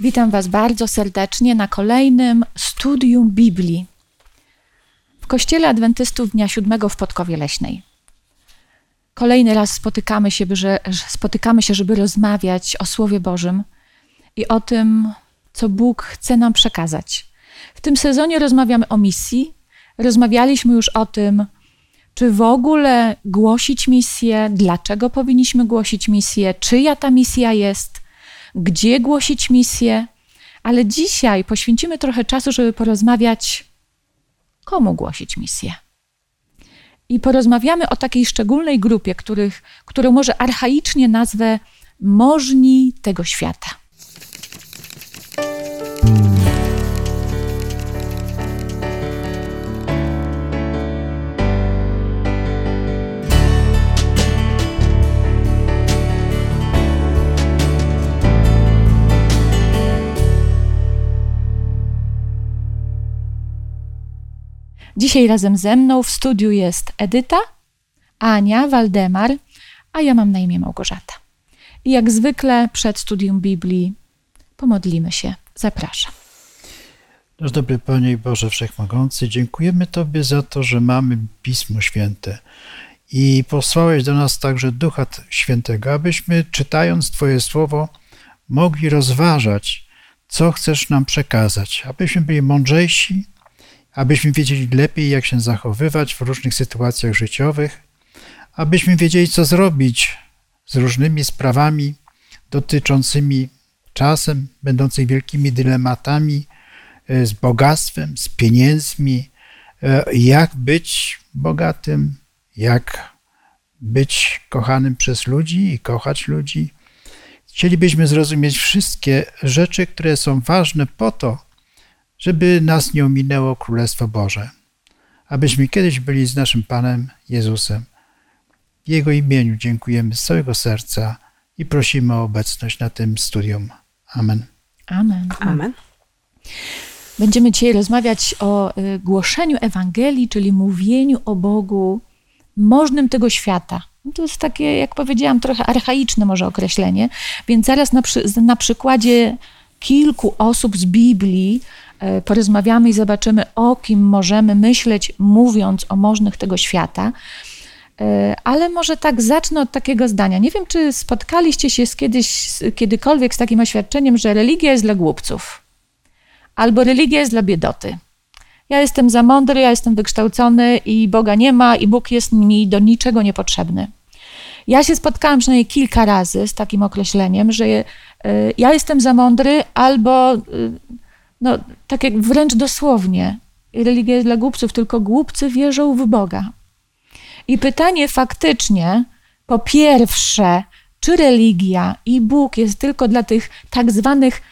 Witam Was bardzo serdecznie na kolejnym studium Biblii w Kościele Adwentystów Dnia Siódmego w Podkowie Leśnej. Kolejny raz spotykamy się, że, spotykamy się, żeby rozmawiać o Słowie Bożym i o tym, co Bóg chce nam przekazać. W tym sezonie rozmawiamy o misji. Rozmawialiśmy już o tym, czy w ogóle głosić misję, dlaczego powinniśmy głosić misję, czyja ta misja jest, gdzie głosić misję. Ale dzisiaj poświęcimy trochę czasu, żeby porozmawiać, komu głosić misję. I porozmawiamy o takiej szczególnej grupie, których, którą może archaicznie nazwę możni tego świata. Dzisiaj razem ze mną w studiu jest Edyta, Ania, Waldemar, a ja mam na imię Małgorzata. I jak zwykle przed studium Biblii pomodlimy się. Zapraszam. Nasz dobry Panie Boże Wszechmogący, dziękujemy Tobie za to, że mamy Pismo Święte i posłałeś do nas także Ducha Świętego, abyśmy czytając Twoje Słowo mogli rozważać, co chcesz nam przekazać, abyśmy byli mądrzejsi, abyśmy wiedzieli lepiej, jak się zachowywać w różnych sytuacjach życiowych, abyśmy wiedzieli, co zrobić z różnymi sprawami dotyczącymi czasem, będących wielkimi dylematami, e, z bogactwem, z pieniędzmi, e, jak być bogatym, jak być kochanym przez ludzi i kochać ludzi. Chcielibyśmy zrozumieć wszystkie rzeczy, które są ważne po to, żeby nas nie ominęło Królestwo Boże, abyśmy kiedyś byli z naszym Panem Jezusem. W Jego imieniu dziękujemy z całego serca i prosimy o obecność na tym studium. Amen. Amen. Amen. Będziemy dzisiaj rozmawiać o y, głoszeniu Ewangelii, czyli mówieniu o Bogu możnym tego świata. No to jest takie, jak powiedziałam, trochę archaiczne może określenie, więc zaraz na, przy, na przykładzie kilku osób z Biblii porozmawiamy i zobaczymy, o kim możemy myśleć, mówiąc o możnych tego świata. E, ale może tak zacznę od takiego zdania. Nie wiem, czy spotkaliście się z kiedyś, kiedykolwiek z takim oświadczeniem, że religia jest dla głupców, albo religia jest dla biedoty. Ja jestem za mądry, ja jestem wykształcony i Boga nie ma, i Bóg jest mi do niczego niepotrzebny. Ja się spotkałam przynajmniej kilka razy z takim określeniem, że e, ja jestem za mądry, albo no, tak jak wręcz dosłownie, religia jest dla głupców, tylko głupcy wierzą w Boga. I pytanie faktycznie, po pierwsze, czy religia i Bóg jest tylko dla tych tak zwanych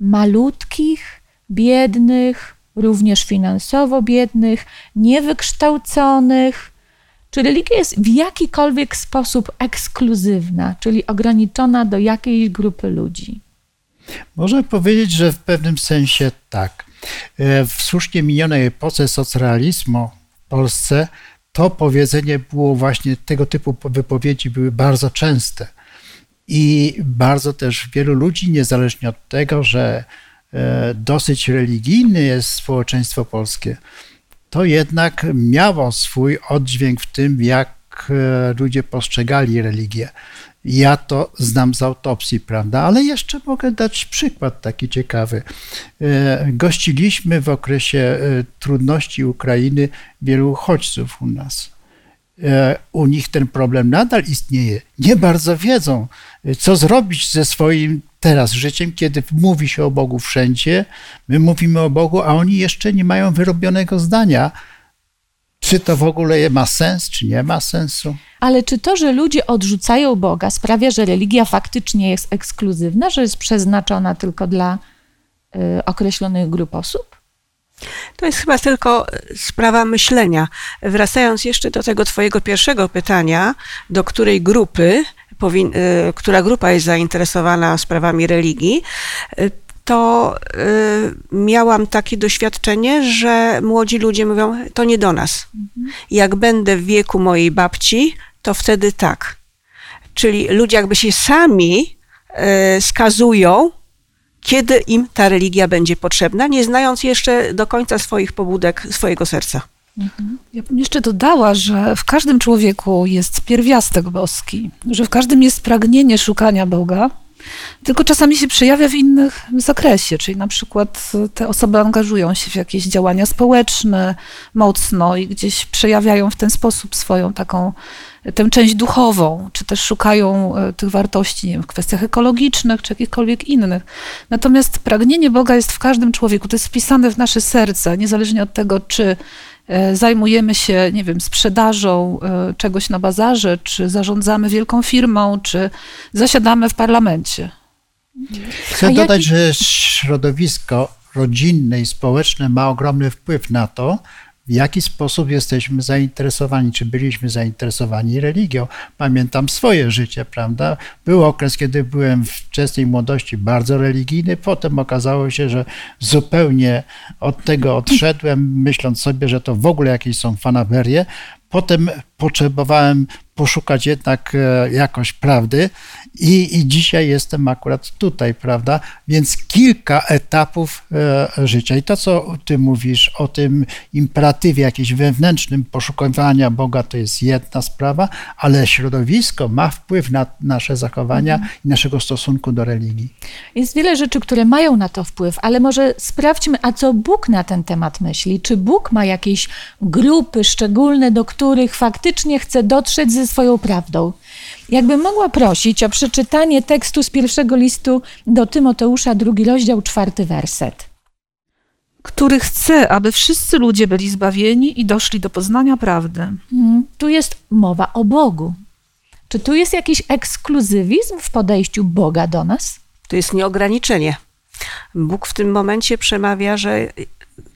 malutkich, biednych, również finansowo biednych, niewykształconych, czy religia jest w jakikolwiek sposób ekskluzywna, czyli ograniczona do jakiejś grupy ludzi? Można powiedzieć, że w pewnym sensie tak. E, w słusznie minionej epoce socrealizmu w Polsce to powiedzenie było właśnie, tego typu wypowiedzi były bardzo częste. I bardzo też wielu ludzi, niezależnie od tego, że e, dosyć religijne jest społeczeństwo polskie, to jednak miało swój oddźwięk w tym, jak e, ludzie postrzegali religię. Ja to znam z autopsji, prawda? Ale jeszcze mogę dać przykład taki ciekawy. E, gościliśmy w okresie e, trudności Ukrainy wielu uchodźców u nas. E, u nich ten problem nadal istnieje. Nie bardzo wiedzą, co zrobić ze swoim teraz życiem, kiedy mówi się o Bogu wszędzie. My mówimy o Bogu, a oni jeszcze nie mają wyrobionego zdania czy to w ogóle ma sens, czy nie ma sensu? Ale czy to, że ludzie odrzucają Boga, sprawia, że religia faktycznie jest ekskluzywna, że jest przeznaczona tylko dla y, określonych grup osób? To jest chyba tylko sprawa myślenia. Wracając jeszcze do tego Twojego pierwszego pytania, do której grupy, powin, y, która grupa jest zainteresowana sprawami religii, y, to y, miałam takie doświadczenie, że młodzi ludzie mówią, to nie do nas. Mhm. Jak będę w wieku mojej babci, to wtedy tak. Czyli ludzie jakby się sami y, skazują, kiedy im ta religia będzie potrzebna, nie znając jeszcze do końca swoich pobudek, swojego serca. Ja bym jeszcze dodała, że w każdym człowieku jest pierwiastek boski, że w każdym jest pragnienie szukania Boga, tylko czasami się przejawia w innych zakresie, czyli na przykład te osoby angażują się w jakieś działania społeczne mocno i gdzieś przejawiają w ten sposób swoją taką tę część duchową, czy też szukają e, tych wartości wiem, w kwestiach ekologicznych, czy jakichkolwiek innych. Natomiast pragnienie Boga jest w każdym człowieku, to jest wpisane w nasze serce, niezależnie od tego, czy e, zajmujemy się, nie wiem, sprzedażą e, czegoś na bazarze, czy zarządzamy wielką firmą, czy zasiadamy w parlamencie. Chcę dodać, że środowisko rodzinne i społeczne ma ogromny wpływ na to, w jaki sposób jesteśmy zainteresowani, czy byliśmy zainteresowani religią. Pamiętam swoje życie, prawda? Był okres, kiedy byłem w wczesnej młodości bardzo religijny, potem okazało się, że zupełnie od tego odszedłem, myśląc sobie, że to w ogóle jakieś są fanaberie. Potem potrzebowałem poszukać jednak e, jakoś prawdy i, i dzisiaj jestem akurat tutaj, prawda? Więc kilka etapów e, życia. I to, co ty mówisz o tym imperatywie jakimś wewnętrznym poszukiwania Boga, to jest jedna sprawa, ale środowisko ma wpływ na nasze zachowania mhm. i naszego stosunku do religii. Jest wiele rzeczy, które mają na to wpływ, ale może sprawdźmy, a co Bóg na ten temat myśli? Czy Bóg ma jakieś grupy szczególne, do których faktycznie chce dotrzeć ze swoją prawdą? Jakbym mogła prosić o przeczytanie tekstu z pierwszego listu do Tymoteusza, drugi rozdział, czwarty werset. Który chce, aby wszyscy ludzie byli zbawieni i doszli do poznania prawdy. Hmm, tu jest mowa o Bogu. Czy tu jest jakiś ekskluzywizm w podejściu Boga do nas? To jest nieograniczenie. Bóg w tym momencie przemawia, że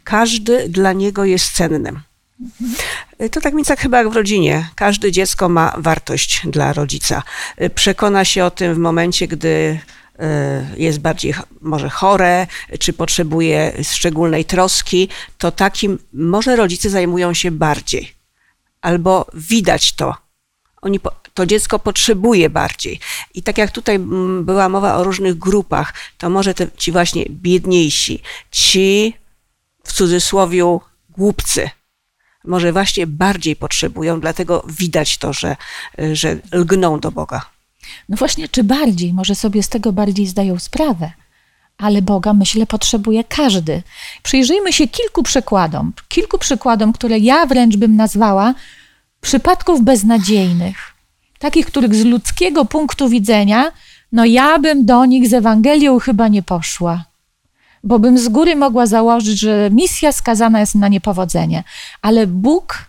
każdy dla niego jest cennym. To tak więc jak chyba jak w rodzinie. Każde dziecko ma wartość dla rodzica. Przekona się o tym w momencie, gdy e, jest bardziej może chore, czy potrzebuje szczególnej troski, to takim może rodzice zajmują się bardziej. Albo widać to. Oni, to dziecko potrzebuje bardziej. I tak jak tutaj była mowa o różnych grupach, to może te, ci właśnie biedniejsi, ci w cudzysłowie głupcy, może właśnie bardziej potrzebują, dlatego widać to, że, że lgną do Boga. No właśnie, czy bardziej? Może sobie z tego bardziej zdają sprawę. Ale Boga, myślę, potrzebuje każdy. Przyjrzyjmy się kilku przykładom, kilku przykładom, które ja wręcz bym nazwała przypadków beznadziejnych. Takich, których z ludzkiego punktu widzenia, no ja bym do nich z Ewangelią chyba nie poszła bo bym z góry mogła założyć, że misja skazana jest na niepowodzenie. Ale Bóg,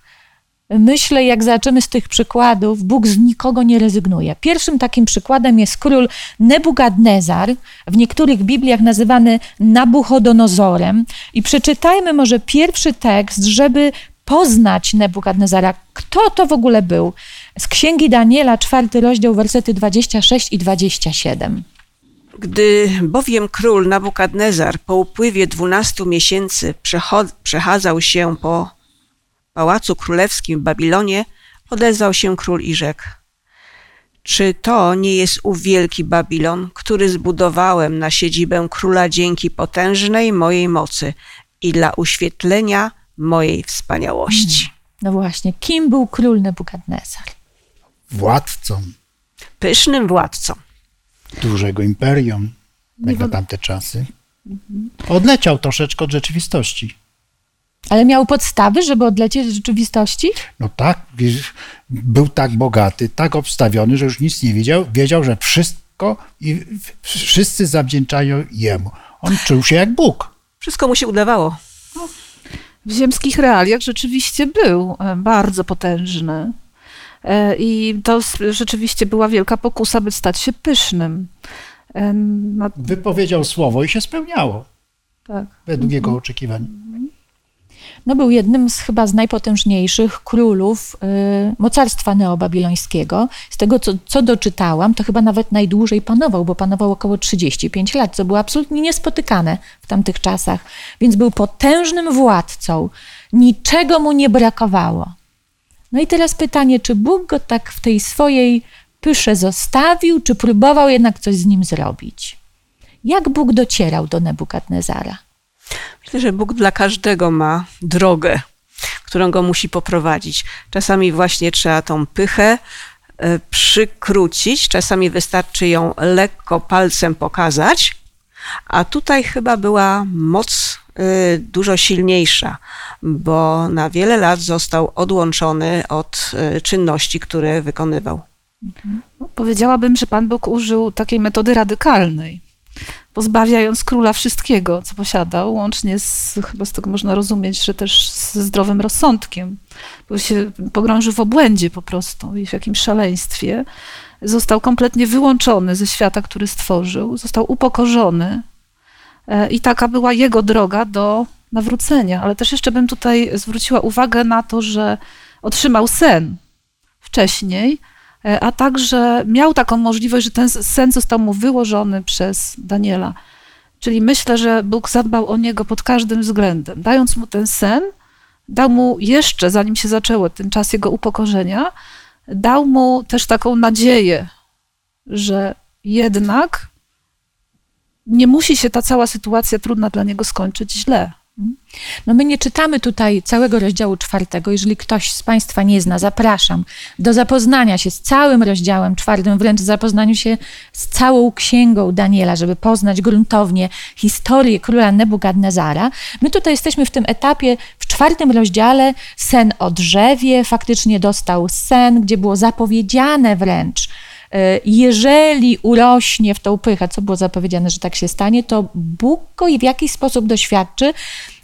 myślę, jak zobaczymy z tych przykładów, Bóg z nikogo nie rezygnuje. Pierwszym takim przykładem jest król Nebukadnezar, w niektórych Bibliach nazywany Nabuchodonozorem. I przeczytajmy może pierwszy tekst, żeby poznać Nebukadnezara. Kto to w ogóle był? Z księgi Daniela, czwarty rozdział, wersety 26 i 27. Gdy bowiem król Nabukadnezar po upływie dwunastu miesięcy przechadzał się po pałacu królewskim w Babilonie, odezwał się król i rzekł: Czy to nie jest ów wielki Babilon, który zbudowałem na siedzibę króla dzięki potężnej mojej mocy i dla uświetlenia mojej wspaniałości? Hmm. No właśnie, kim był król Nebukadnezar? Władcą. Pysznym władcą dużego imperium, jak na tamte czasy. Odleciał troszeczkę od rzeczywistości. Ale miał podstawy, żeby odlecieć od rzeczywistości? No tak, był tak bogaty, tak obstawiony, że już nic nie wiedział. Wiedział, że wszystko i wszyscy zawdzięczają jemu. On czuł się jak Bóg. Wszystko mu się udawało. W ziemskich realiach rzeczywiście był e, bardzo potężny. E, I to rzeczywiście była wielka pokusa, by stać się pysznym. No... Wypowiedział słowo i się spełniało. Tak. Według jego oczekiwań. No był jednym z chyba z najpotężniejszych królów y, mocarstwa neobabilońskiego. Z tego, co, co doczytałam, to chyba nawet najdłużej panował, bo panował około 35 lat, co było absolutnie niespotykane w tamtych czasach. Więc był potężnym władcą. Niczego mu nie brakowało. No i teraz pytanie, czy Bóg go tak w tej swojej pysze zostawił, czy próbował jednak coś z nim zrobić? Jak Bóg docierał do Nebukadnezara? Myślę, że Bóg dla każdego ma drogę, którą go musi poprowadzić. Czasami właśnie trzeba tą pychę e, przykrócić, czasami wystarczy ją lekko palcem pokazać, a tutaj chyba była moc dużo silniejsza, bo na wiele lat został odłączony od y, czynności, które wykonywał. No, powiedziałabym, że Pan Bóg użył takiej metody radykalnej, pozbawiając króla wszystkiego, co posiadał, łącznie z, chyba z tego można rozumieć, że też ze zdrowym rozsądkiem, bo się pogrążył w obłędzie po prostu i w jakimś szaleństwie. Został kompletnie wyłączony ze świata, który stworzył, został upokorzony i taka była jego droga do nawrócenia. Ale też jeszcze bym tutaj zwróciła uwagę na to, że otrzymał sen wcześniej, E, a także miał taką możliwość, że ten sen został mu wyłożony przez Daniela. Czyli myślę, że Bóg zadbał o niego pod każdym względem. Dając mu ten sen, dał mu jeszcze, zanim się zaczęło ten czas jego upokorzenia, dał mu też taką nadzieję, że jednak nie musi się ta cała sytuacja trudna dla niego skończyć źle. No my nie czytamy tutaj całego rozdziału czwartego. Jeżeli ktoś z Państwa nie zna, zapraszam do zapoznania się z całym rozdziałem czwartym, wręcz zapoznaniu się z całą księgą Daniela, żeby poznać gruntownie historię króla Nebukadnezara. My tutaj jesteśmy w tym etapie, w czwartym rozdziale, sen o drzewie, faktycznie dostał sen, gdzie było zapowiedziane wręcz, jeżeli urośnie w tą pychę, co było zapowiedziane, że tak się stanie, to Bóg go w jakiś sposób doświadczy,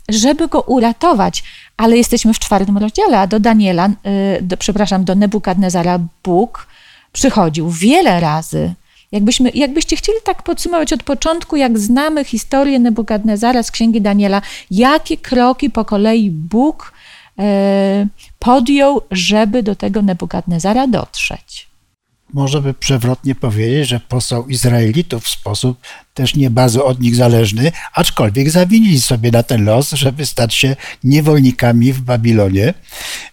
żeby go uratować. Ale jesteśmy w czwartym rozdziale, a do Daniela, y, do, przepraszam, do Nebukadnezara Bóg przychodził wiele razy. Jakbyśmy, jakbyście chcieli tak podsumować od początku, jak znamy historię Nebukadnezara z księgi Daniela, jakie kroki po kolei Bóg e, podjął, żeby do tego Nebukadnezara dotrzeć. Można by przewrotnie powiedzieć, że posłał Izraelitów w sposób też nie bardzo od nich zależny, aczkolwiek zawinili sobie na ten los, żeby stać się niewolnikami w Babilonie,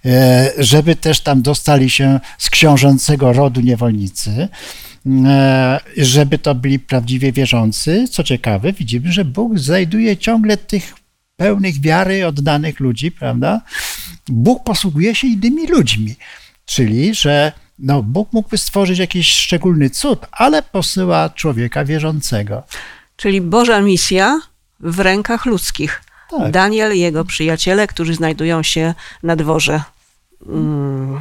e, żeby też tam dostali się z książęcego rodu niewolnicy, e, żeby to byli prawdziwie wierzący. Co ciekawe, widzimy, że Bóg znajduje ciągle tych pełnych wiary oddanych ludzi, prawda? Bóg posługuje się innymi ludźmi, czyli że no, Bóg mógłby stworzyć jakiś szczególny cud, ale posyła człowieka wierzącego. Czyli Boża misja w rękach ludzkich. Tak. Daniel i jego przyjaciele, którzy znajdują się na dworze mm,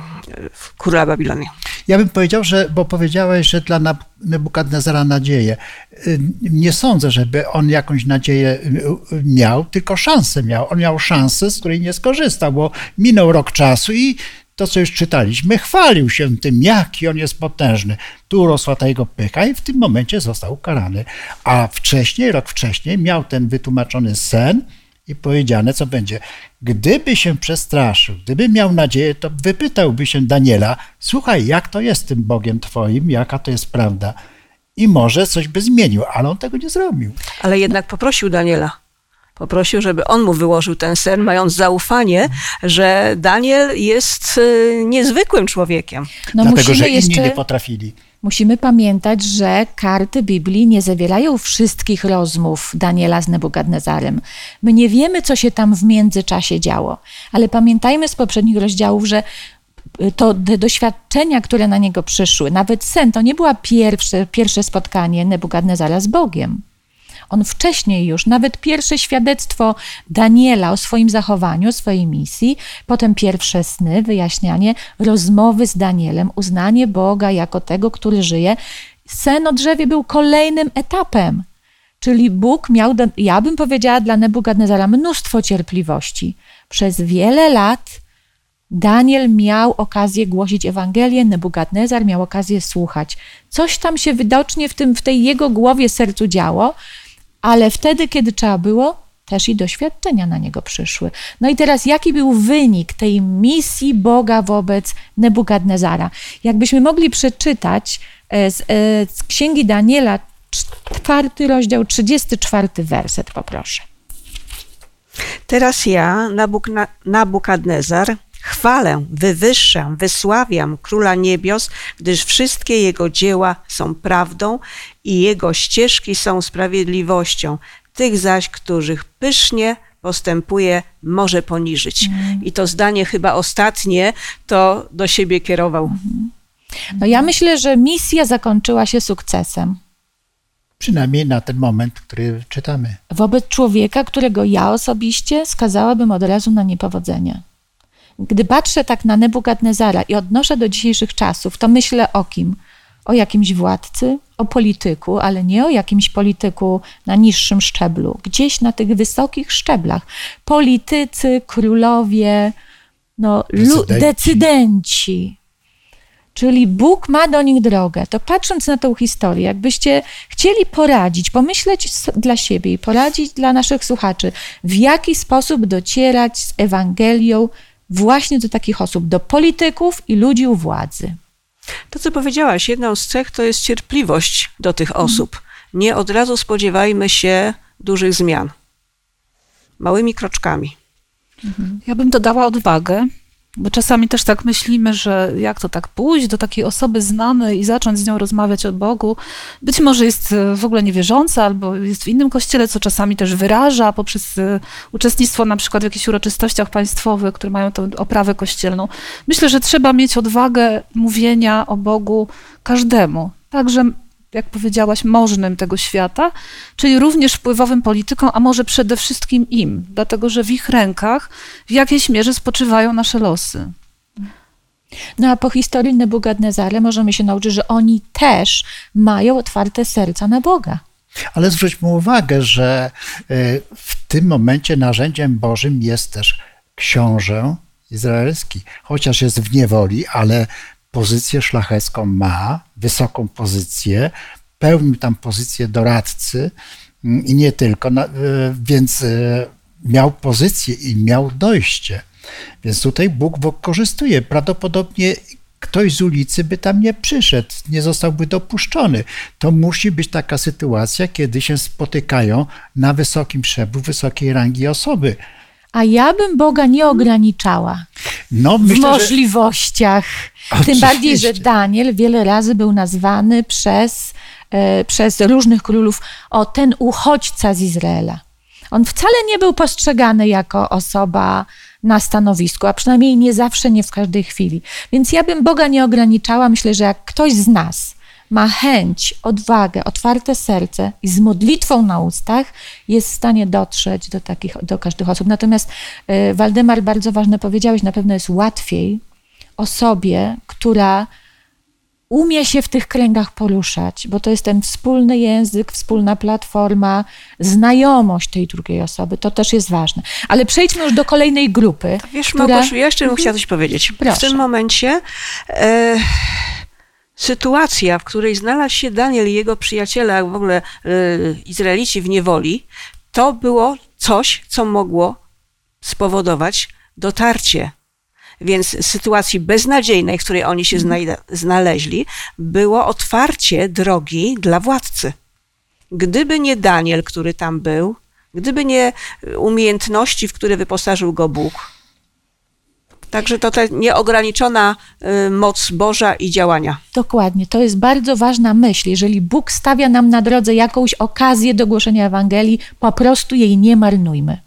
króla Babilonii. Ja bym powiedział, że, bo powiedziałeś, że dla Nebukadnezara nadzieję. Y, nie sądzę, żeby on jakąś nadzieję y, miał, tylko szansę miał. On miał szansę, z której nie skorzystał, bo minął rok czasu i to, co już czytaliśmy, chwalił się tym, jaki on jest potężny. Tu rosła ta jego pycha i w tym momencie został ukarany. A wcześniej, rok wcześniej, miał ten wytłumaczony sen i powiedziane, co będzie. Gdyby się przestraszył, gdyby miał nadzieję, to wypytałby się Daniela, słuchaj, jak to jest tym Bogiem twoim, jaka to jest prawda. I może coś by zmienił, ale on tego nie zrobił. Ale jednak poprosił Daniela. Poprosił, żeby on mu wyłożył ten sen, mając zaufanie, że Daniel jest y, niezwykłym człowiekiem. No Dlatego, że inni jeszcze... nie potrafili. Musimy pamiętać, że karty Biblii nie zawierają wszystkich rozmów Daniela z Nebukadnezarem. My nie wiemy, co się tam w międzyczasie działo, ale pamiętajmy z poprzednich rozdziałów, że to te doświadczenia, które na niego przyszły, nawet sen, to nie było pierwsze, pierwsze spotkanie Nebukadnezara z Bogiem. On wcześniej już, nawet pierwsze świadectwo Daniela o swoim zachowaniu, swojej misji, potem pierwsze sny, wyjaśnianie, rozmowy z Danielem, uznanie Boga jako tego, który żyje. Sen o drzewie był kolejnym etapem. Czyli Bóg miał, ja bym powiedziała dla Nebukadnezara, mnóstwo cierpliwości. Przez wiele lat Daniel miał okazję głosić Ewangelię, Nebukadnezar miał okazję słuchać. Coś tam się widocznie w, tym, w tej jego głowie, sercu działo, ale wtedy, kiedy trzeba było, też i doświadczenia na niego przyszły. No i teraz, jaki był wynik tej misji Boga wobec Nebukadnezara? Jakbyśmy mogli przeczytać e, z, e, z Księgi Daniela, czwarty rozdział, 34 werset, poproszę. Teraz ja, Nabukadnezar, Chwalę, wywyższam, wysławiam Króla Niebios, gdyż wszystkie Jego dzieła są prawdą i Jego ścieżki są sprawiedliwością. Tych zaś, których pysznie postępuje, może poniżyć. I to zdanie chyba ostatnie to do siebie kierował. No ja myślę, że misja zakończyła się sukcesem. Przynajmniej na ten moment, który czytamy. wobec człowieka, którego ja osobiście skazałabym od razu na niepowodzenie. Gdy patrzę tak na Nebukadnezara i odnoszę do dzisiejszych czasów, to myślę o kim? O jakimś władcy, o polityku, ale nie o jakimś polityku na niższym szczeblu, gdzieś na tych wysokich szczeblach. Politycy, królowie, no, Decydenci. decydenci. Czyli Bóg ma do nich drogę. To patrząc na tą historię, jakbyście chcieli poradzić, pomyśleć dla siebie i poradzić dla naszych słuchaczy, w jaki sposób docierać z Ewangelią właśnie do takich osób, do polityków i ludzi u władzy. To, co powiedziałaś, jedną z cech to jest cierpliwość do tych osób. Nie od razu spodziewajmy się dużych zmian. Małymi kroczkami. Ja bym dodała odwagę, bo czasami też tak myślimy, że jak to tak pójść do takiej osoby znanej i zacząć z nią rozmawiać o Bogu. Być może jest e, w ogóle niewierząca albo jest w innym kościele, co czasami też wyraża poprzez e, uczestnictwo na przykład w jakichś uroczystościach państwowych, które mają tę oprawę kościelną. Myślę, że trzeba mieć odwagę mówienia o Bogu każdemu. Także jak powiedziałaś, możnym tego świata, czyli również wpływowym politykom, a może przede wszystkim im, dlatego że w ich rękach w jakiejś mierze spoczywają nasze losy. No a po historii Nebukadnezara możemy się nauczyć, że oni też mają otwarte serca na Boga. Ale zwróćmy uwagę, że y, w tym momencie narzędziem Bożym jest też książę izraelski. Chociaż jest w niewoli, ale pozycję szlachecką ma, wysoką pozycję, pełnił tam pozycję doradcy mm, i nie tylko, y, więc y, miał pozycję i miał dojście. Więc tutaj Bóg wykorzystuje. Prawdopodobnie ktoś z ulicy by tam nie przyszedł, nie zostałby dopuszczony. To musi być taka sytuacja, kiedy się spotykają na wysokim szczeblu, wysokiej rangi osoby. A ja bym Boga nie ograniczała. No, w myślę, że możliwościach. Tym Oczywiście. bardziej, że Daniel wiele razy był nazwany przez, e, przez różnych królów o ten uchodźca z Izraela. On wcale nie był postrzegany jako osoba na stanowisku, a przynajmniej nie zawsze, nie w każdej chwili. Więc ja bym Boga nie ograniczała. Myślę, że jak ktoś z nas ma chęć, odwagę, otwarte serce i z modlitwą na ustach jest w stanie dotrzeć do takich, do każdych osób. Natomiast e, Waldemar, bardzo ważne powiedziałeś, na pewno jest łatwiej osobie, która umie się w tych kręgach poruszać, bo to jest ten wspólny język, wspólna platforma, znajomość tej drugiej osoby. To też jest ważne. Ale przejdźmy już do kolejnej grupy. Wiesz, która- Małgosiu, ja jeszcze bym chciała coś powiedzieć. Proszę. W tym momencie e, sytuacja, w której znalazł się Daniel i jego przyjaciele, a w ogóle e, Izraelici w niewoli, to było coś, co mogło spowodować dotarcie. Więc sytuacji beznadziejnej, w której oni się znajda- znaleźli, było otwarcie drogi dla władcy. Gdyby nie Daniel, który tam był, gdyby nie umiejętności, w które wyposażył go Bóg, Także to ta nieograniczona y, moc Boża i działania. Dokładnie, to jest bardzo ważna myśl. Jeżeli Bóg stawia nam na drodze jakąś okazję do głoszenia Ewangelii, po prostu jej nie marnujmy.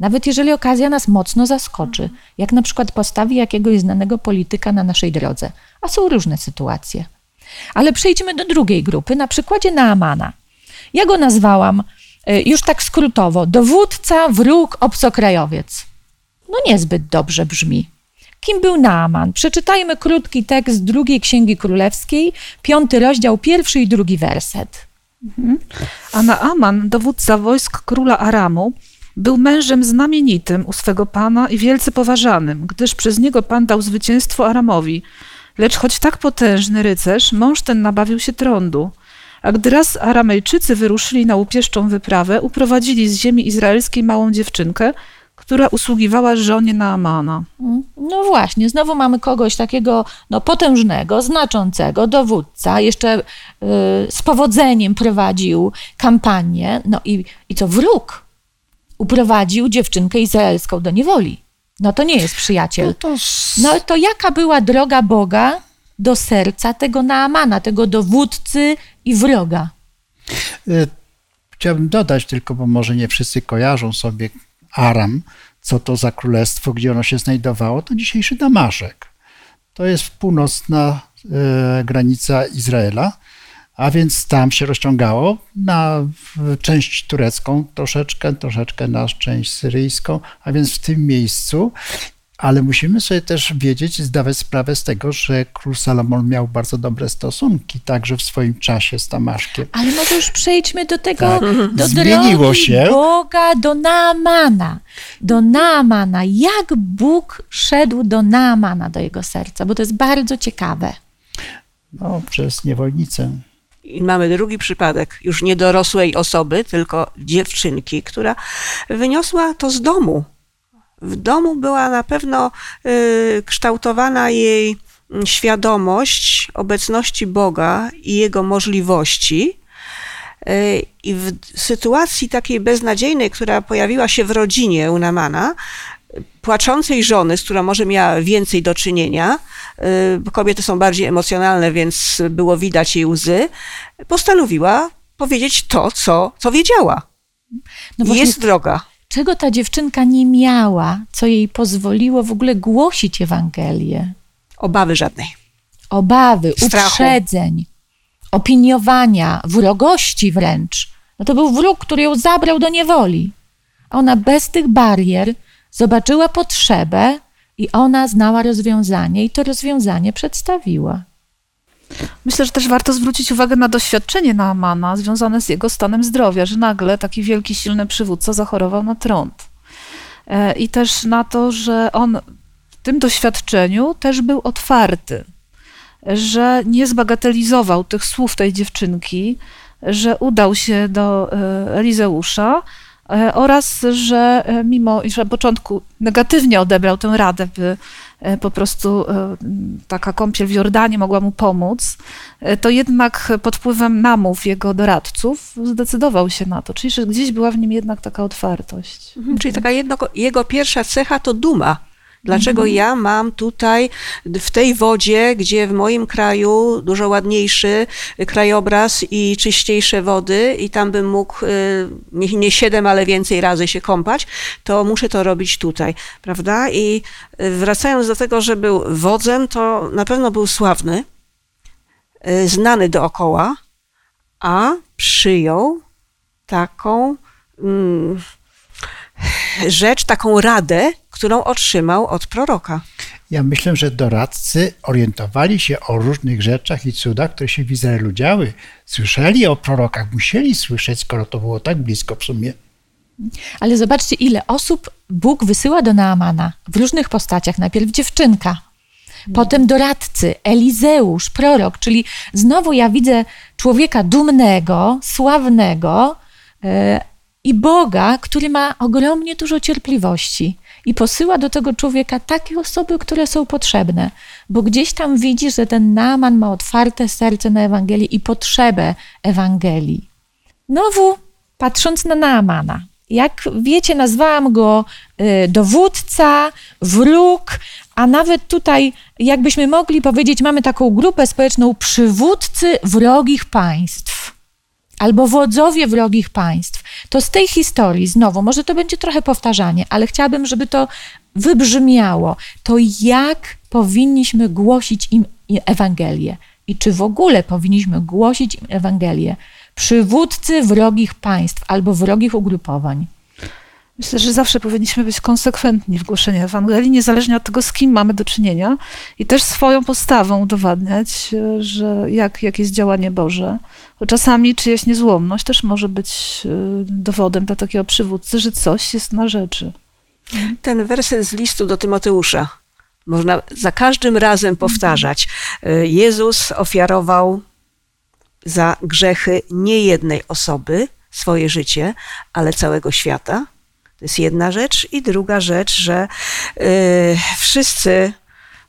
Nawet jeżeli okazja nas mocno zaskoczy, jak na przykład postawi jakiegoś znanego polityka na naszej drodze, a są różne sytuacje. Ale przejdźmy do drugiej grupy, na przykładzie Naamana. Ja go nazwałam y, już tak skrótowo: dowódca, wróg, obcokrajowiec. No niezbyt dobrze brzmi. Kim był Naaman? Przeczytajmy krótki tekst drugiej Księgi Królewskiej, piąty rozdział, pierwszy i drugi werset. A Naaman, dowódca wojsk króla Aramu, był mężem znamienitym u swego pana i wielce poważanym, gdyż przez niego pan dał zwycięstwo Aramowi. Lecz choć tak potężny rycerz, mąż ten nabawił się trądu. A gdy raz Aramejczycy wyruszyli na łupieszczą wyprawę, uprowadzili z ziemi izraelskiej małą dziewczynkę, która usługiwała żonie Naamana. No właśnie, znowu mamy kogoś takiego no, potężnego, znaczącego, dowódca, jeszcze y, z powodzeniem prowadził kampanię, no i, i co wróg uprowadził dziewczynkę izraelską do niewoli. No to nie jest przyjaciel. No to No to jaka była droga Boga do serca tego Naamana, tego dowódcy i wroga? Y, Chciałbym dodać tylko, bo może nie wszyscy kojarzą sobie Aram, co to za królestwo, gdzie ono się znajdowało, to dzisiejszy Damaszek. To jest północna e, granica Izraela, a więc tam się rozciągało na część turecką troszeczkę, troszeczkę na część syryjską, a więc w tym miejscu. Ale musimy sobie też wiedzieć i zdawać sprawę z tego, że król Salomon miał bardzo dobre stosunki także w swoim czasie z Damaszkiem. Ale może już przejdźmy do tego, Tak. do Zmieniło drogi się. Boga, do Naamana. Do Naamana. Jak Bóg szedł do Naamana, do jego serca? Bo to jest bardzo ciekawe. No, przez niewolnicę. I mamy drugi przypadek już nie dorosłej osoby, tylko dziewczynki, która wyniosła to z domu. W domu była na pewno y, kształtowana jej mm, świadomość obecności Boga i jego możliwości. Y, I w sytuacji takiej beznadziejnej, która pojawiła się w rodzinie u Namana, płaczącej żony, z którą może miała więcej do czynienia, y, bo kobiety są bardziej emocjonalne, więc było widać jej łzy, postanowiła powiedzieć to, co, co wiedziała. No właśnie, Jest droga. Czego ta dziewczynka nie miała, co jej pozwoliło w ogóle głosić Ewangelię? Obawy żadnej. Obawy, Strachu. uprzedzeń, opiniowania, wrogości wręcz. No to był wróg, który ją zabrał do niewoli. A Ona bez tych barier zobaczyła potrzebę i ona znała rozwiązanie i to rozwiązanie przedstawiła. Myślę, że też warto zwrócić uwagę na doświadczenie Naamana związane z jego stanem zdrowia, że nagle taki wielki, silny przywódca zachorował na trąd. E, I też na to, że on w tym doświadczeniu też był otwarty, że nie zbagatelizował tych słów tej dziewczynki, że udał się do e, Elizeusza oraz, że e, mimo, iż na początku negatywnie odebrał tę radę, by e, po prostu e, taka kąpiel w Jordanie mogła mu pomóc, e, to jednak pod wpływem namów jego doradców zdecydował się na to. Czyli że gdzieś była w nim jednak taka otwartość. Mhm. Czyli taka jedno, jego pierwsza cecha to duma. Dlaczego ja mam tutaj w tej wodzie, gdzie w moim kraju dużo ładniejszy krajobraz i czyściejsze wody i tam bym mógł y, nie, siedem, ale więcej razy się kąpać, to muszę to robić tutaj, prawda? I wracając do tego, że był wodzem, to na pewno był sławny, y, znany dookoła, a przyjął taką mm, rzecz, taką radę, którą otrzymał od proroka. Ja myślę, że doradcy orientowali się o różnych rzeczach i cudach, które się w Izraelu działy. Słyszeli o prorokach, musieli słyszeć, skoro to było tak blisko w sumie. Ale zobaczcie, ile osób Bóg wysyła do Naamana w różnych postaciach. Najpierw dziewczynka, potem doradcy, Elizeusz, prorok, czyli znowu ja widzę człowieka dumnego, sławnego e, i Boga, który ma ogromnie dużo cierpliwości i posyła do tego człowieka takie osoby, które są potrzebne, bo gdzieś tam widzi, że ten Naaman ma otwarte serce na Ewangelię i potrzebę Ewangelii. Znowu patrząc na Naamana, jak wiecie, nazwałam go y, dowódca, wróg, a nawet tutaj, jakbyśmy mogli powiedzieć, mamy taką grupę społeczną przywódcy wrogich państw albo wodzowie wrogich państw. To z tej historii, znowu, może to będzie trochę powtarzanie, ale chciałabym, żeby to wybrzmiało. To jak powinniśmy głosić im Ewangelię i czy w ogóle powinniśmy głosić im Ewangelię przywódcy wrogich państw albo wrogich ugrupowań. Myślę, że zawsze powinniśmy być konsekwentni w głoszeniu Ewangelii, niezależnie od tego, z kim mamy do czynienia i też swoją postawą udowadniać, e, że jak, jak jest działanie Boże. Bo czasami czyjaś niezłomność też może być e, dowodem dla takiego przywódcy, że coś jest na rzeczy. Ten werset z listu do Tymoteusza można za każdym razem powtarzać. Y, Jezus ofiarował za grzechy nie jednej osoby swoje życie, ale całego świata. To jest jedna rzecz. I druga rzecz, że y, wszyscy,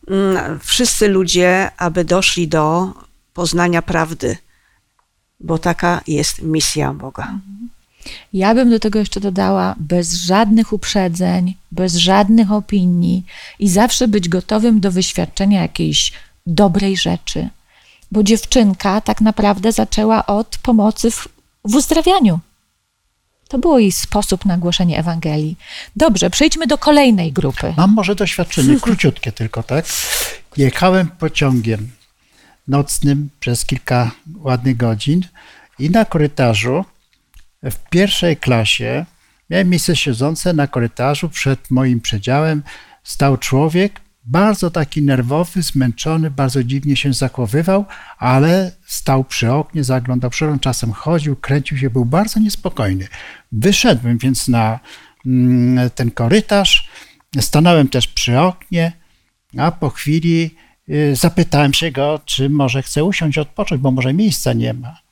mm, wszyscy ludzie, aby doszli do poznania prawdy, bo taka jest misja Boga. Ja bym do tego jeszcze dodała bez żadnych uprzedzeń, bez żadnych opinii i zawsze być gotowym do wyświadczenia jakiejś dobrej rzeczy. Bo dziewczynka tak naprawdę zaczęła od pomocy w, w uzdrawianiu. To było jej sposób na głoszenie Ewangelii. Dobrze, przejdźmy do kolejnej grupy. Mam może doświadczenie, króciutkie tylko, tak? Jechałem pociągiem nocnym przez kilka ładnych godzin i na korytarzu w pierwszej klasie miałem miejsce siedzące na korytarzu przed moim przedziałem stał człowiek, bardzo taki nerwowy, zmęczony, bardzo dziwnie się zachowywał, ale stał przy oknie, zaglądał oknie, czasem chodził, kręcił się, był bardzo niespokojny. Wyszedłem więc na mm, ten korytarz, stanąłem też przy oknie, a po chwili y, zapytałem się go, czy może chce usiąść, odpocząć, bo może miejsca nie ma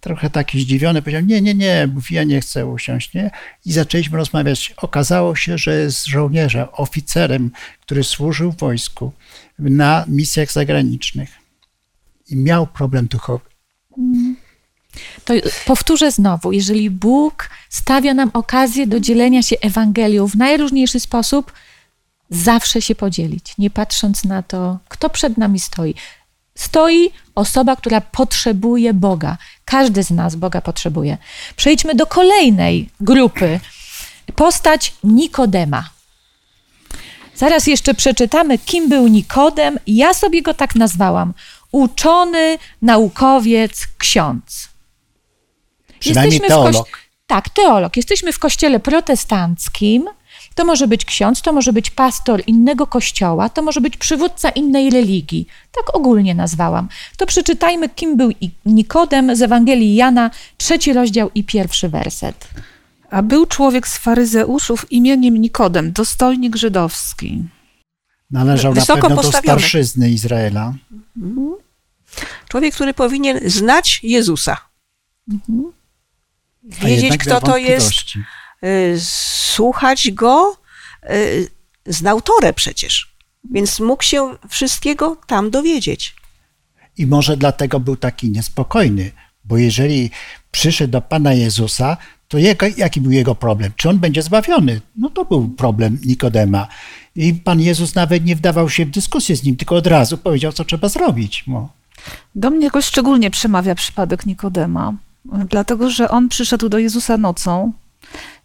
trochę taki zdziwiony, powiedział, nie, nie, nie, mówi, ja nie chcę usiąść, nie? I zaczęliśmy rozmawiać. Okazało się, że jest żołnierzem, oficerem, który służył w wojsku na misjach zagranicznych i miał problem duchowy. To powtórzę znowu, jeżeli Bóg stawia nam okazję do dzielenia się Ewangelią w najróżniejszy sposób, zawsze się podzielić, nie patrząc na to, kto przed nami stoi stoi osoba, która potrzebuje Boga. Każdy z nas Boga potrzebuje. Przejdźmy do kolejnej grupy. Postać Nikodema. Zaraz jeszcze przeczytamy, kim był Nikodem. Ja sobie go tak nazwałam. Uczony, naukowiec, ksiądz. Przynajmniej Jesteśmy teolog. kości- Tak, teolog. Jesteśmy w kościele protestanckim. To może być ksiądz, to może być pastor innego kościoła, to może być przywódca innej religii. Tak ogólnie nazwałam. To przeczytajmy, kim był Nikodem z Ewangelii Jana, trzeci rozdział i pierwszy werset. A był człowiek z faryzeuszów imieniem Nikodem, dostojnik żydowski. Należał Wysoko na pewno do postawiony. starszyzny Izraela. Człowiek, który powinien znać Jezusa. a Wiedzieć, kto to jest, wątpliwości. Słuchać go, y, znał Torę przecież. Więc mógł się wszystkiego tam dowiedzieć. I może dlatego był taki niespokojny, bo jeżeli przyszedł do Pana Jezusa, to jego, jaki był jego problem? Czy on będzie zbawiony? No to był problem Nikodema. I Pan Jezus nawet nie wdawał się w dyskusję z nim, tylko od razu powiedział, co trzeba zrobić. No. Do mnie jakoś szczególnie przemawia przypadek Nikodema, dlatego że on przyszedł do Jezusa nocą,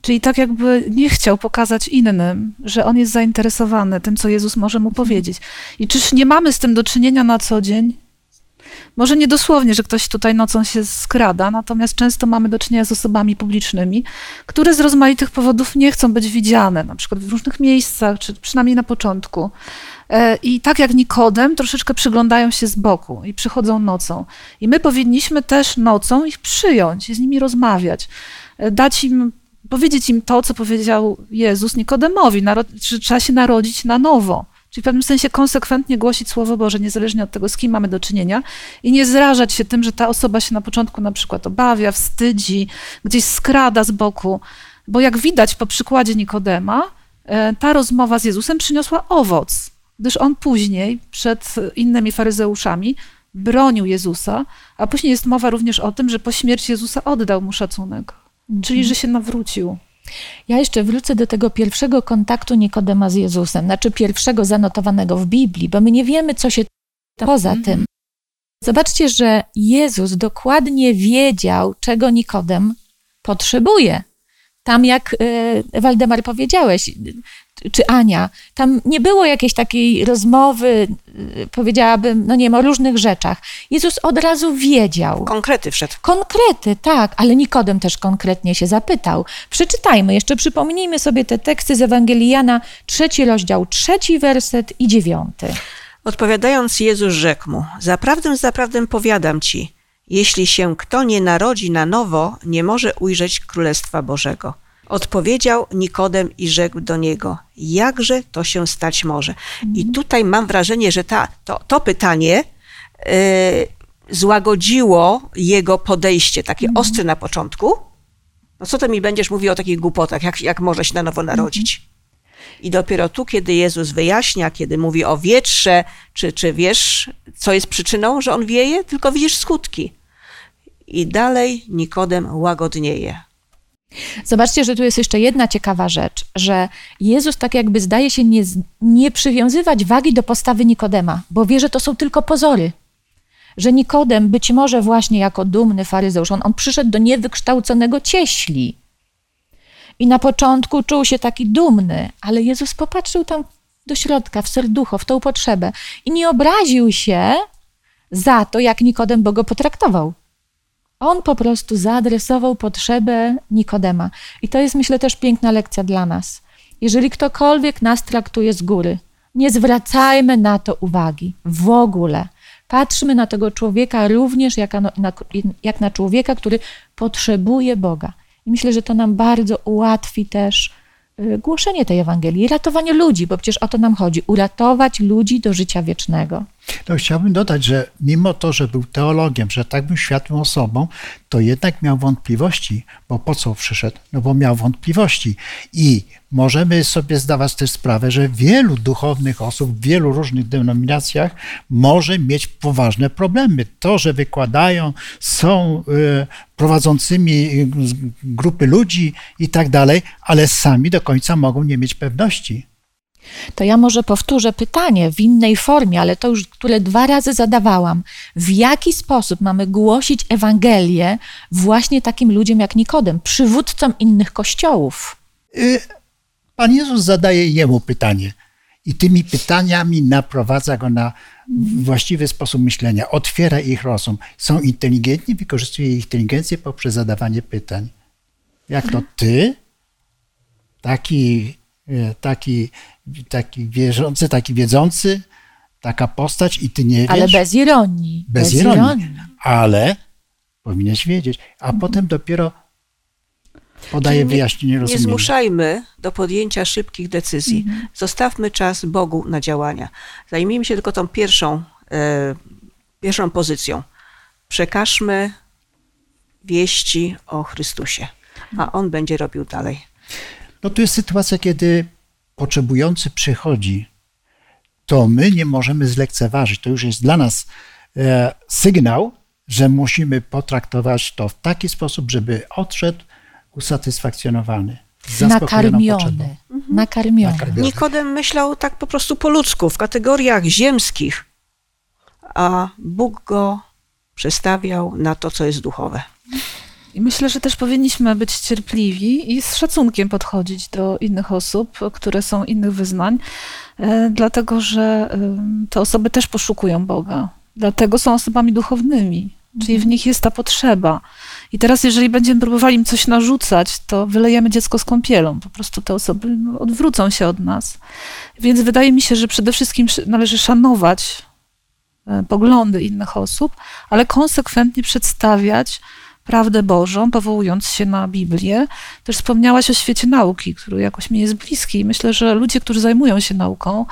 czyli tak jakby nie chciał pokazać innym, że on jest zainteresowany tym, co Jezus może mu powiedzieć. I czyż nie mamy z tym do czynienia na co dzień? Może nie dosłownie, że ktoś tutaj nocą się skrada, natomiast często mamy do czynienia z osobami publicznymi, które z rozmaitych powodów nie chcą być widziane, na przykład w różnych miejscach, czy przynajmniej na początku. E, I tak jak Nikodem, troszeczkę przyglądają się z boku i przychodzą nocą. I my powinniśmy też nocą ich przyjąć i z nimi rozmawiać, e, dać im, powiedzieć im to, co powiedział Jezus Nikodemowi, że trzeba się narodzić na nowo. Czyli w pewnym sensie konsekwentnie głosić Słowo Boże, niezależnie od tego, z kim mamy do czynienia, i nie zrażać się tym, że ta osoba się na początku na przykład obawia, wstydzi, gdzieś skrada z boku. Bo jak widać po przykładzie Nikodema, e, ta rozmowa z Jezusem przyniosła owoc, gdyż on później przed innymi faryzeuszami bronił Jezusa, a później jest mowa również o tym, że po śmierci Jezusa oddał mu szacunek, czyli że się nawrócił. Ja jeszcze wrócę do tego pierwszego kontaktu Nikodema z Jezusem, znaczy pierwszego zanotowanego w Biblii, bo my nie wiemy, co się poza tym. Zobaczcie, że Jezus dokładnie wiedział, czego Nikodem potrzebuje. Tam, jak e, Waldemar powiedziałeś, czy Ania, tam nie było jakiejś takiej rozmowy, e, powiedziałabym, no nie wiem, o różnych rzeczach. Jezus od razu wiedział. Konkrety wszedł. Konkrety, tak, ale Nikodem też konkretnie się zapytał. Przeczytajmy, jeszcze przypomnijmy sobie te teksty z Ewangelii Jana, trzeci rozdział, trzeci werset i dziewiąty. Odpowiadając, Jezus rzekł mu: Zaprawdę, zaprawdę powiadam ci, jeśli się kto nie narodzi na nowo, nie może ujrzeć Królestwa Bożego. Odpowiedział Nikodem i rzekł do niego: Jakże to się stać może? I tutaj mam wrażenie, że ta, to, to pytanie e, złagodziło jego podejście, takie ostre na początku. No co ty mi będziesz mówił o takich głupotach, jak, jak może się na nowo narodzić? I dopiero tu, kiedy Jezus wyjaśnia, kiedy mówi o wietrze, czy, czy wiesz, co jest przyczyną, że on wieje, tylko widzisz skutki. I dalej Nikodem łagodnieje. Zobaczcie, że tu jest jeszcze jedna ciekawa rzecz, że Jezus tak jakby zdaje się nie, nie przywiązywać wagi do postawy Nikodema, bo wie, że to są tylko pozory. Że Nikodem być może właśnie jako dumny faryzeusz, on, on przyszedł do niewykształconego cieśli. I na początku czuł się taki dumny, ale Jezus popatrzył tam do środka, w serducho, w tą potrzebę i nie obraził się za to, jak Nikodem go potraktował. On po prostu zaadresował potrzebę Nikodema. I to jest, myślę, też piękna lekcja dla nas. Jeżeli ktokolwiek nas traktuje z góry, nie zwracajmy na to uwagi w ogóle. Patrzmy na tego człowieka również jak na, jak na człowieka, który potrzebuje Boga. I myślę, że to nam bardzo ułatwi też y, głoszenie tej Ewangelii, ratowanie ludzi, bo przecież o to nam chodzi uratować ludzi do życia wiecznego. No, chciałbym dodać, że mimo to, że był teologiem, że tak był światłą osobą, to jednak miał wątpliwości, bo po co przyszedł? No bo miał wątpliwości. I możemy sobie zdawać też sprawę, że wielu duchownych osób w wielu różnych denominacjach może mieć poważne problemy. To, że wykładają, są y, prowadzącymi y, grupy ludzi i tak dalej, ale sami do końca mogą nie mieć pewności. To ja może powtórzę pytanie w innej formie, ale to już, które dwa razy zadawałam. W jaki sposób mamy głosić Ewangelię właśnie takim ludziom jak Nikodem, przywódcom innych kościołów? Y, Pan Jezus zadaje jemu pytanie i tymi pytaniami naprowadza go na właściwy sposób myślenia, otwiera ich rozum. Są inteligentni, wykorzystuje ich inteligencję poprzez zadawanie pytań. Jak to ty, taki, taki taki wierzący, taki wiedzący, taka postać i ty nie wiesz. Ale bez ironii. Bez, bez ironii. ironii. Ale powinieneś wiedzieć. A mhm. potem dopiero podaje wyjaśnienie rozumienia. Nie zmuszajmy do podjęcia szybkich decyzji. Mhm. Zostawmy czas Bogu na działania. Zajmijmy się tylko tą pierwszą, e, pierwszą pozycją. Przekażmy wieści o Chrystusie, a On będzie robił dalej. No tu jest sytuacja, kiedy potrzebujący przychodzi, to my nie możemy zlekceważyć. To już jest dla nas e, sygnał, że musimy potraktować to w taki sposób, żeby odszedł usatysfakcjonowany. Nakarmiony. Mhm. Nakarmiony. Nakarmiony. Nikodem myślał tak po prostu po ludzku, w kategoriach ziemskich, a Bóg go przestawiał na to, co jest duchowe. I myślę, że też powinniśmy być cierpliwi i z szacunkiem podchodzić do innych osób, które są innych wyznań, e, dlatego że te osoby też poszukują Boga. Dlatego są osobami duchownymi, czyli w mhm. nich jest ta potrzeba. I teraz, jeżeli będziemy próbowali im coś narzucać, to wylejemy dziecko z kąpielą. Po prostu te osoby no, odwrócą się od nas. Więc wydaje mi się, że przede wszystkim należy szanować e, poglądy innych osób, ale konsekwentnie przedstawiać prawdę Bożą, powołując się na Biblię. Też wspomniałaś o świecie nauki, który jakoś mi jest bliski. Myślę, że ludzie, którzy zajmują się nauką,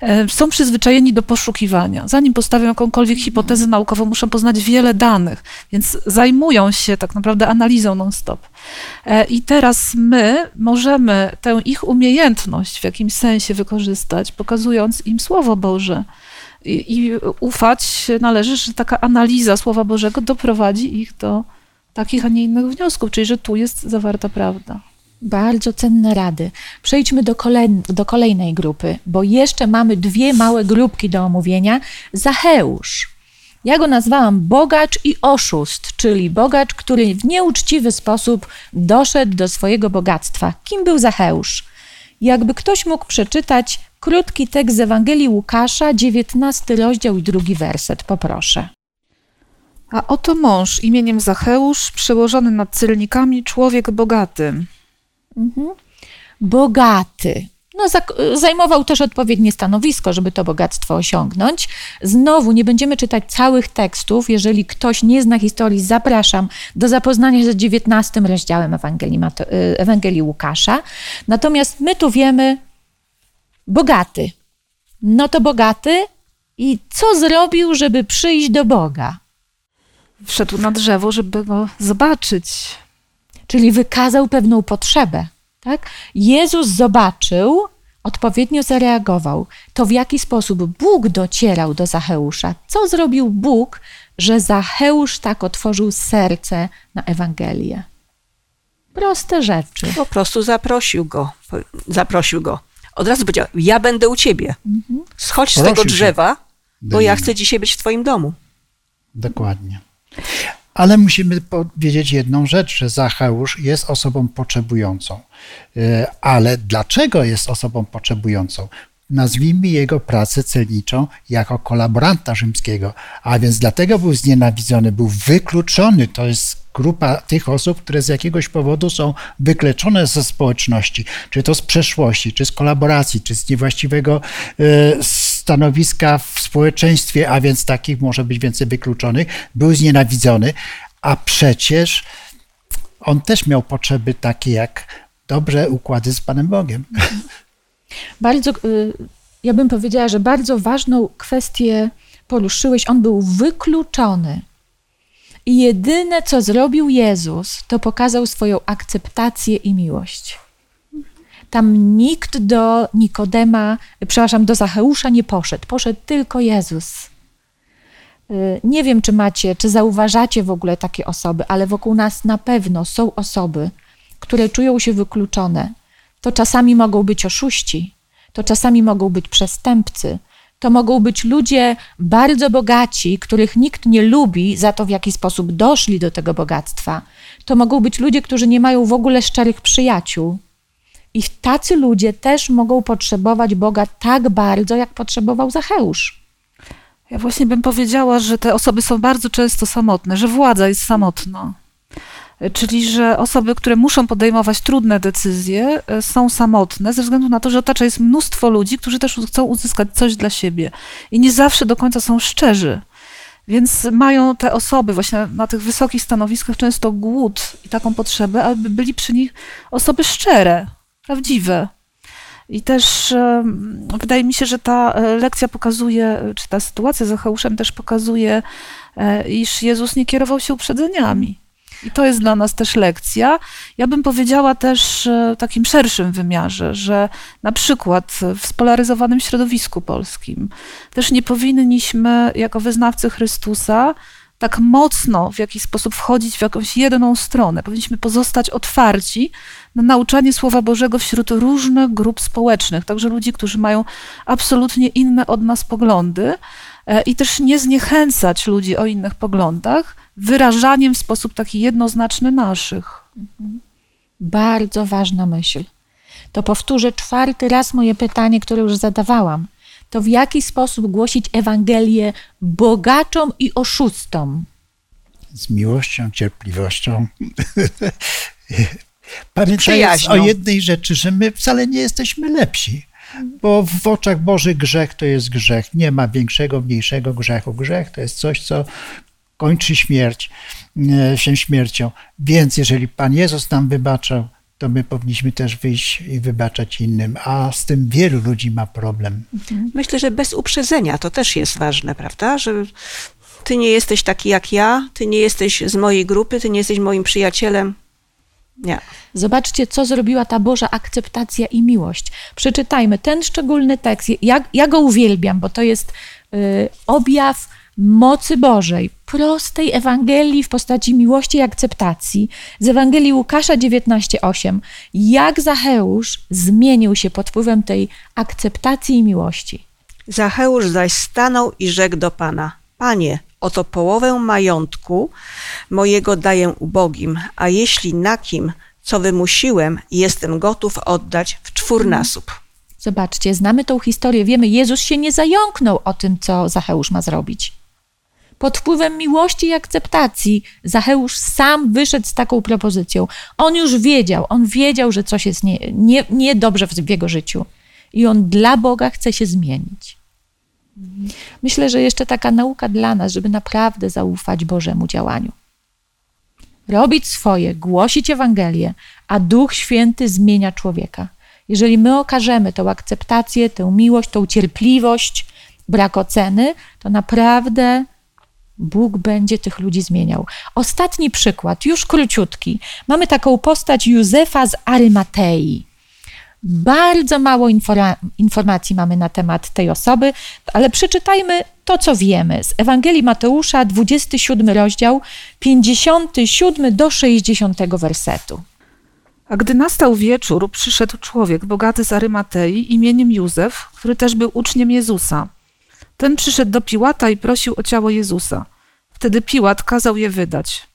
e, są przyzwyczajeni do poszukiwania. Zanim postawią jakąkolwiek hipotezę naukową, muszą poznać wiele danych, więc zajmują się tak naprawdę analizą non-stop. E, I teraz my możemy tę ich umiejętność w jakimś sensie wykorzystać, pokazując im Słowo Boże. I, i ufać należy, że taka analiza Słowa Bożego doprowadzi ich do takich, a nie innych wniosków, czyli że tu jest zawarta prawda. Bardzo cenne rady. Przejdźmy do, do kolejnej grupy, bo jeszcze mamy dwie małe grupki do omówienia. Zacheusz. Ja go nazwałam bogacz i oszust, czyli bogacz, który w nieuczciwy sposób doszedł do swojego bogactwa. Kim był Zacheusz? Jakby ktoś mógł przeczytać krótki tekst z Ewangelii Łukasza, 19 rozdział i drugi werset, poproszę. A oto mąż imieniem Zacheusz, przełożony nad celnikami, człowiek bogaty. Mhm. Bogaty. No, zajmował też odpowiednie stanowisko, żeby to bogactwo osiągnąć. Znowu nie będziemy czytać całych tekstów. Jeżeli ktoś nie zna historii, zapraszam do zapoznania się z 19 rozdziałem Ewangelii, y, Ewangelii Łukasza. Natomiast my tu wiemy, bogaty. No to bogaty i co zrobił, żeby przyjść do Boga? Wszedł na drzewo, żeby go zobaczyć. Czyli wykazał pewną potrzebę. Tak? Jezus zobaczył, odpowiednio zareagował. To w jaki sposób Bóg docierał do Zacheusza? Co zrobił Bóg, że Zacheusz tak otworzył serce na Ewangelię? Proste rzeczy. Po prostu zaprosił go. Zaprosił go. Od razu powiedział, ja będę u ciebie. Schodź z Prosił tego się drzewa, bo ja chcę dzisiaj być w twoim domu. Dokładnie. Ale musimy powiedzieć jedną rzecz, że Zacheusz jest osobą potrzebującą. E, Ale dlaczego jest osobą potrzebującą? Nazwijmy jego pracę celniczą jako kolaboranta rzymskiego, a więc dlatego był znienawidzony, był wykluczony. To jest grupa tych osób, które z jakiegoś powodu są wykluczone ze społeczności, czy to z przeszłości, czy z kolaboracji, czy z niewłaściwego e, stanowiska w społeczeństwie, a więc takich może być więcej wykluczonych, był znienawidzony, a przecież on też miał potrzeby takie jak dobre układy z Panem Bogiem. Bardzo, y, ja bym powiedziała, że bardzo ważną kwestię poruszyłeś. On był wykluczony. I jedyne, co zrobił Jezus, to pokazał swoją akceptację i miłość. Tam nikt do Nikodema, przepraszam, do Zacheusza nie poszedł. Poszedł tylko Jezus. Y, Nie wiem, czy macie, czy zauważacie w ogóle takie osoby, ale wokół nas na pewno są osoby, które czują się wykluczone. To czasami mogą być oszuści, to czasami mogą być przestępcy, to mogą być ludzie bardzo bogaci, których nikt nie lubi za to, w jaki sposób doszli do tego bogactwa. To mogą być ludzie, którzy nie mają w ogóle szczerych przyjaciół. I tacy ludzie też mogą potrzebować Boga tak bardzo, jak potrzebował Zacheusz. Ja właśnie bym powiedziała, że te osoby są bardzo często samotne, że władza jest samotna. Czyli, że osoby, które muszą podejmować trudne decyzje, e, są samotne ze względu na to, że otacza jest mnóstwo ludzi, którzy też chcą uzyskać coś dla siebie i nie zawsze do końca są szczerzy. Więc mają te osoby właśnie na tych wysokich stanowiskach często głód i taką potrzebę, aby byli przy nich osoby szczere, prawdziwe. I też em, wydaje mi się, że ta e, lekcja pokazuje, czy ta sytuacja z Zacheuszem też pokazuje, e, iż Jezus nie kierował się uprzedzeniami. I to jest dla nas też lekcja. Ja bym powiedziała też e, w takim szerszym wymiarze, że na przykład w spolaryzowanym środowisku polskim też nie powinniśmy jako wyznawcy Chrystusa tak mocno w jakiś sposób wchodzić w jakąś jedną stronę. Powinniśmy pozostać otwarci na nauczanie Słowa Bożego wśród różnych grup społecznych, także ludzi, którzy mają absolutnie inne od nas poglądy e, i też nie zniechęcać ludzi o innych poglądach wyrażaniem w sposób taki jednoznaczny naszych. Bardzo ważna myśl. To powtórzę czwarty raz moje pytanie, które już zadawałam. To w jaki sposób głosić Ewangelię bogaczom i oszustom? Z miłością, cierpliwością. Pamiętając o jednej rzeczy, że my wcale nie jesteśmy lepsi. Bo w oczach Bożych grzech to jest grzech. Nie ma większego, mniejszego grzechu. Grzech to jest coś, co kończy śmierć, e, się śmiercią. Więc jeżeli Pan Jezus nam wybaczał, to my powinniśmy też wyjść i wybaczać innym. A z tym wielu ludzi ma problem. Myślę, że bez uprzedzenia to też jest ważne, prawda? Że ty nie jesteś taki jak ja, ty nie jesteś z mojej grupy, ty nie jesteś moim przyjacielem. Nie. Zobaczcie, co zrobiła ta Boża akceptacja i miłość. Przeczytajmy ten szczególny tekst. Ja, ja go uwielbiam, bo to jest y, objaw mocy Bożej, prostej Ewangelii w postaci miłości i akceptacji. Z Ewangelii Łukasza 19:8. Jak Zacheusz zmienił się pod wpływem tej akceptacji i miłości. Zacheusz zaś stanął i rzekł do Pana: Panie, oto połowę majątku mojego daję ubogim, a jeśli na kim, co wymusiłem, jestem gotów oddać w czwórnasób. Zobaczcie, znamy tą historię, wiemy, Jezus się nie zająknął o tym, co Zacheusz ma zrobić. Pod wpływem miłości i akceptacji Zacheusz sam wyszedł z taką propozycją. On już wiedział, on wiedział, że coś jest nie, nie, niedobrze w, w jego życiu. I on dla Boga chce się zmienić. Myślę, że jeszcze taka nauka dla nas, żeby naprawdę zaufać Bożemu działaniu. Robić swoje, głosić Ewangelię, a Duch Święty zmienia człowieka. Jeżeli my okażemy tą akceptację, tę miłość, tą cierpliwość, brak oceny, to naprawdę Bóg będzie tych ludzi zmieniał. Ostatni przykład, już króciutki. Mamy taką postać Józefa z Arymatei. Bardzo mało informa- informacji mamy na temat tej osoby, ale przeczytajmy to, co wiemy. Z Ewangelii Mateusza, 27 rozdział, 57 do 60 wersetu. A gdy nastał wieczór, przyszedł człowiek bogaty z Arymatei imieniem Józef, który też był uczniem Jezusa. Ten przyszedł do Piłata i prosił o ciało Jezusa. Wtedy Piłat kazał je wydać.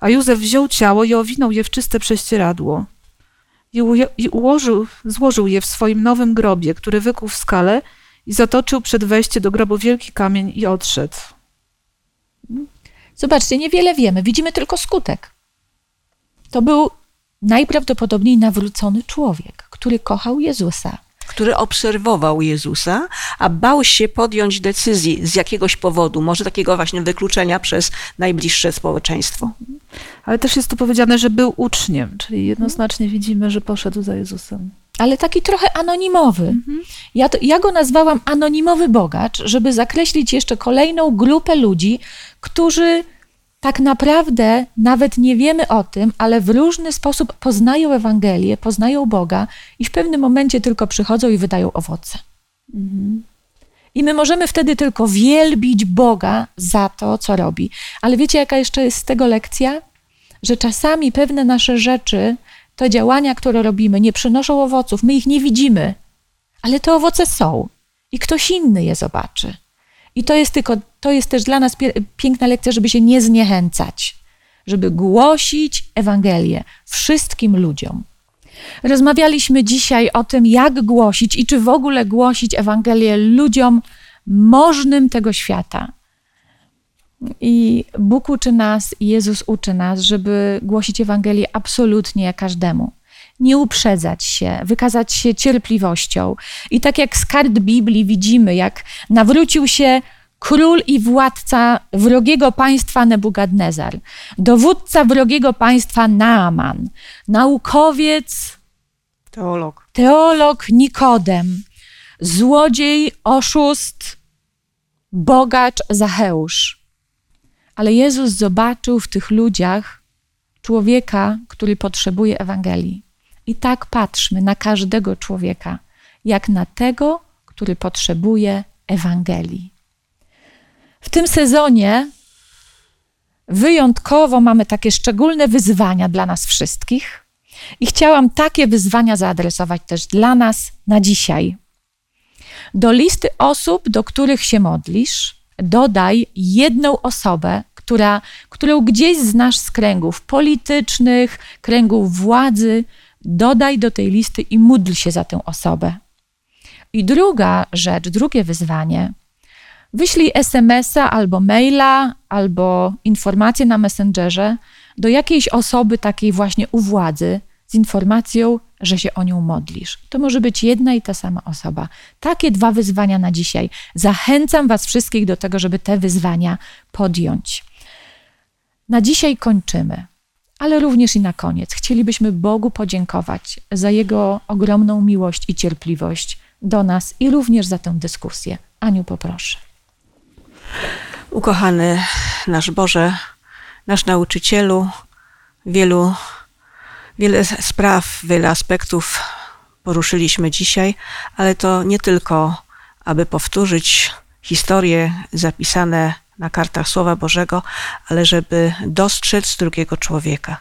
A Józef wziął ciało i owinął je w czyste prześcieradło. I, i ułożył, złożył je w swoim nowym grobie, który wykuł w skale i zatoczył przed wejściem do grobu wielki kamień i odszedł. Zobaczcie, niewiele wiemy, widzimy tylko skutek. To był najprawdopodobniej nawrócony człowiek, który kochał Jezusa. Który obserwował Jezusa, a bał się podjąć decyzji z jakiegoś powodu, może takiego właśnie wykluczenia przez najbliższe społeczeństwo. Ale też jest tu powiedziane, że był uczniem, czyli jednoznacznie widzimy, że poszedł za Jezusem. ale taki trochę anonimowy. Ja, to, ja go nazwałam anonimowy bogacz, żeby zakreślić jeszcze kolejną grupę ludzi, którzy tak naprawdę nawet nie wiemy o tym, ale w różny sposób poznają Ewangelię, poznają Boga i w pewnym momencie tylko przychodzą i wydają owoce. I my możemy wtedy tylko wielbić Boga za to, co robi. Ale wiecie, jaka jeszcze jest z tego lekcja? Że czasami pewne nasze rzeczy, te działania, które robimy, nie przynoszą owoców, my ich nie widzimy, ale te owoce są i ktoś inny je zobaczy. I to jest tylko, to jest też dla nas piękna lekcja, żeby się nie zniechęcać, żeby głosić Ewangelię wszystkim ludziom. Rozmawialiśmy dzisiaj o tym, jak głosić i czy w ogóle głosić Ewangelię ludziom możnym tego świata. I Bóg uczy nas, Jezus uczy nas, żeby głosić Ewangelię absolutnie każdemu. Nie uprzedzać się, wykazać się cierpliwością. I tak jak z kart Biblii widzimy, jak nawrócił się król i władca wrogiego państwa Nebukadnezar, dowódca wrogiego państwa Naaman, naukowiec Teolog. teolog Nikodem, złodziej, oszust, bogacz Zacheusz. Ale Jezus zobaczył w tych ludziach człowieka, który potrzebuje Ewangelii. I tak patrzmy na każdego człowieka, jak na tego, który potrzebuje Ewangelii. W tym sezonie wyjątkowo mamy takie szczególne wyzwania dla nas wszystkich. I chciałam takie wyzwania zaadresować też dla nas na dzisiaj. Do listy osób, do których się modlisz, dodaj jedną osobę, która, którą gdzieś znasz z kręgów politycznych, kręgów władzy. Dodaj do tej listy i módl się za tę osobę. I druga rzecz, drugie wyzwanie. Wyślij SMS-a albo maila, albo informację na Messengerze do jakiejś osoby takiej właśnie u władzy z informacją, że się o nią modlisz. To może być jedna i ta sama osoba. Takie dwa wyzwania na dzisiaj. Zachęcam Was wszystkich do tego, żeby te wyzwania podjąć. Na dzisiaj kończymy, ale również i na koniec chcielibyśmy Bogu podziękować za Jego ogromną miłość i cierpliwość do nas i również za tę dyskusję. Aniu, poproszę. Ukochany nasz Boże, nasz nauczycielu, wielu, wiele spraw, wiele aspektów poruszyliśmy dzisiaj, ale to nie tylko, aby powtórzyć historie zapisane na kartach Słowa Bożego, ale żeby dostrzec drugiego człowieka.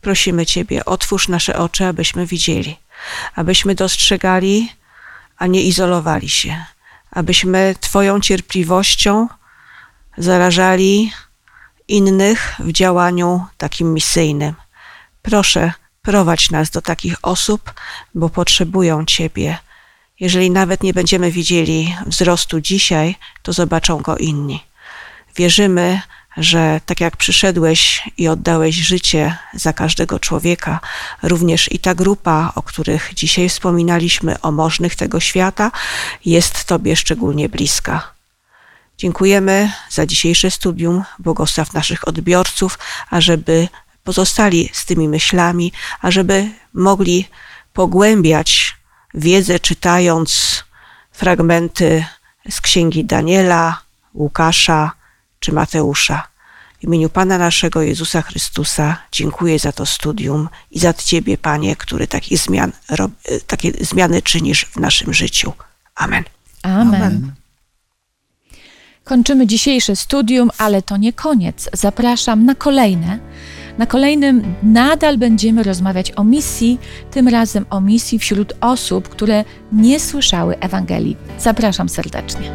Prosimy Ciebie, otwórz nasze oczy, abyśmy widzieli, abyśmy dostrzegali, a nie izolowali się, abyśmy Twoją cierpliwością zarażali innych w działaniu takim misyjnym. Proszę, prowadź nas do takich osób, bo potrzebują Ciebie. Jeżeli nawet nie będziemy widzieli wzrostu dzisiaj, to zobaczą go inni. Wierzymy, że tak jak przyszedłeś i oddałeś życie za każdego człowieka, również i ta grupa, o których dzisiaj wspominaliśmy, o możnych tego świata, jest Tobie szczególnie bliska. Dziękujemy za dzisiejsze studium. Błogosław naszych odbiorców, ażeby pozostali z tymi myślami, ażeby mogli pogłębiać wiedzę, czytając fragmenty z księgi Daniela, Łukasza czy Mateusza. W imieniu Pana naszego Jezusa Chrystusa dziękuję za to studium i za Ciebie, Panie, który takich zmian, rob, takie zmiany czynisz w naszym życiu. Amen. Amen. Amen. Kończymy dzisiejsze studium, ale to nie koniec. Zapraszam na kolejne. Na kolejnym nadal będziemy rozmawiać o misji, tym razem o misji wśród osób, które nie słyszały Ewangelii. Zapraszam serdecznie.